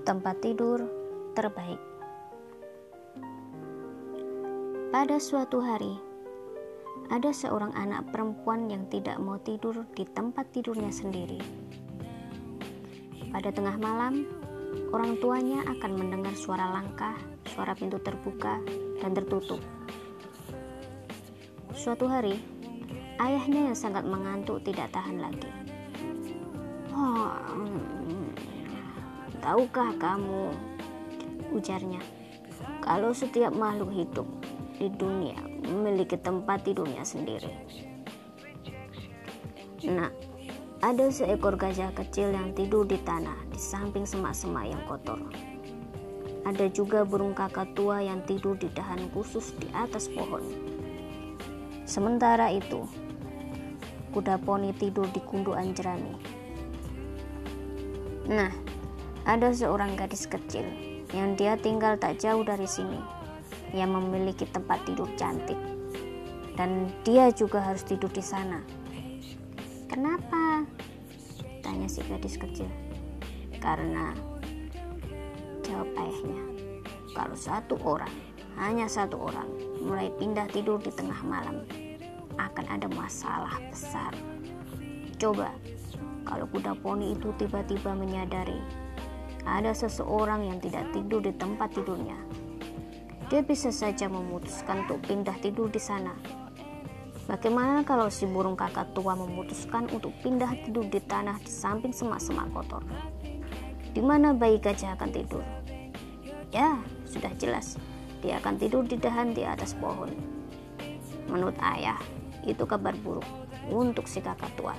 tempat tidur terbaik. Pada suatu hari, ada seorang anak perempuan yang tidak mau tidur di tempat tidurnya sendiri. Pada tengah malam, orang tuanya akan mendengar suara langkah, suara pintu terbuka dan tertutup. Suatu hari, ayahnya yang sangat mengantuk tidak tahan lagi. Oh, tahukah kamu, ujarnya, kalau setiap makhluk hidup di dunia memiliki tempat tidurnya sendiri. Nah, ada seekor gajah kecil yang tidur di tanah di samping semak-semak yang kotor. Ada juga burung kakak tua yang tidur di dahan khusus di atas pohon. Sementara itu, kuda poni tidur di gundukan jerami. Nah, ada seorang gadis kecil yang dia tinggal tak jauh dari sini yang memiliki tempat tidur cantik dan dia juga harus tidur di sana. Kenapa? Tanya si gadis kecil. Karena jawab ayahnya, kalau satu orang, hanya satu orang, mulai pindah tidur di tengah malam, akan ada masalah besar. Coba, kalau kuda poni itu tiba-tiba menyadari ada seseorang yang tidak tidur di tempat tidurnya, dia bisa saja memutuskan untuk pindah tidur di sana. Bagaimana kalau si burung kakak tua memutuskan untuk pindah tidur di tanah di samping semak-semak kotor? Di mana bayi gajah akan tidur? Ya, sudah jelas. Dia akan tidur di dahan di atas pohon. Menurut ayah, itu kabar buruk untuk si kakak tua.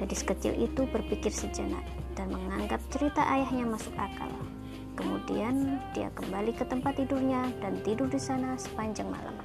Gadis kecil itu berpikir sejenak dan menganggap cerita ayahnya masuk akal. Kemudian dia kembali ke tempat tidurnya dan tidur di sana sepanjang malam.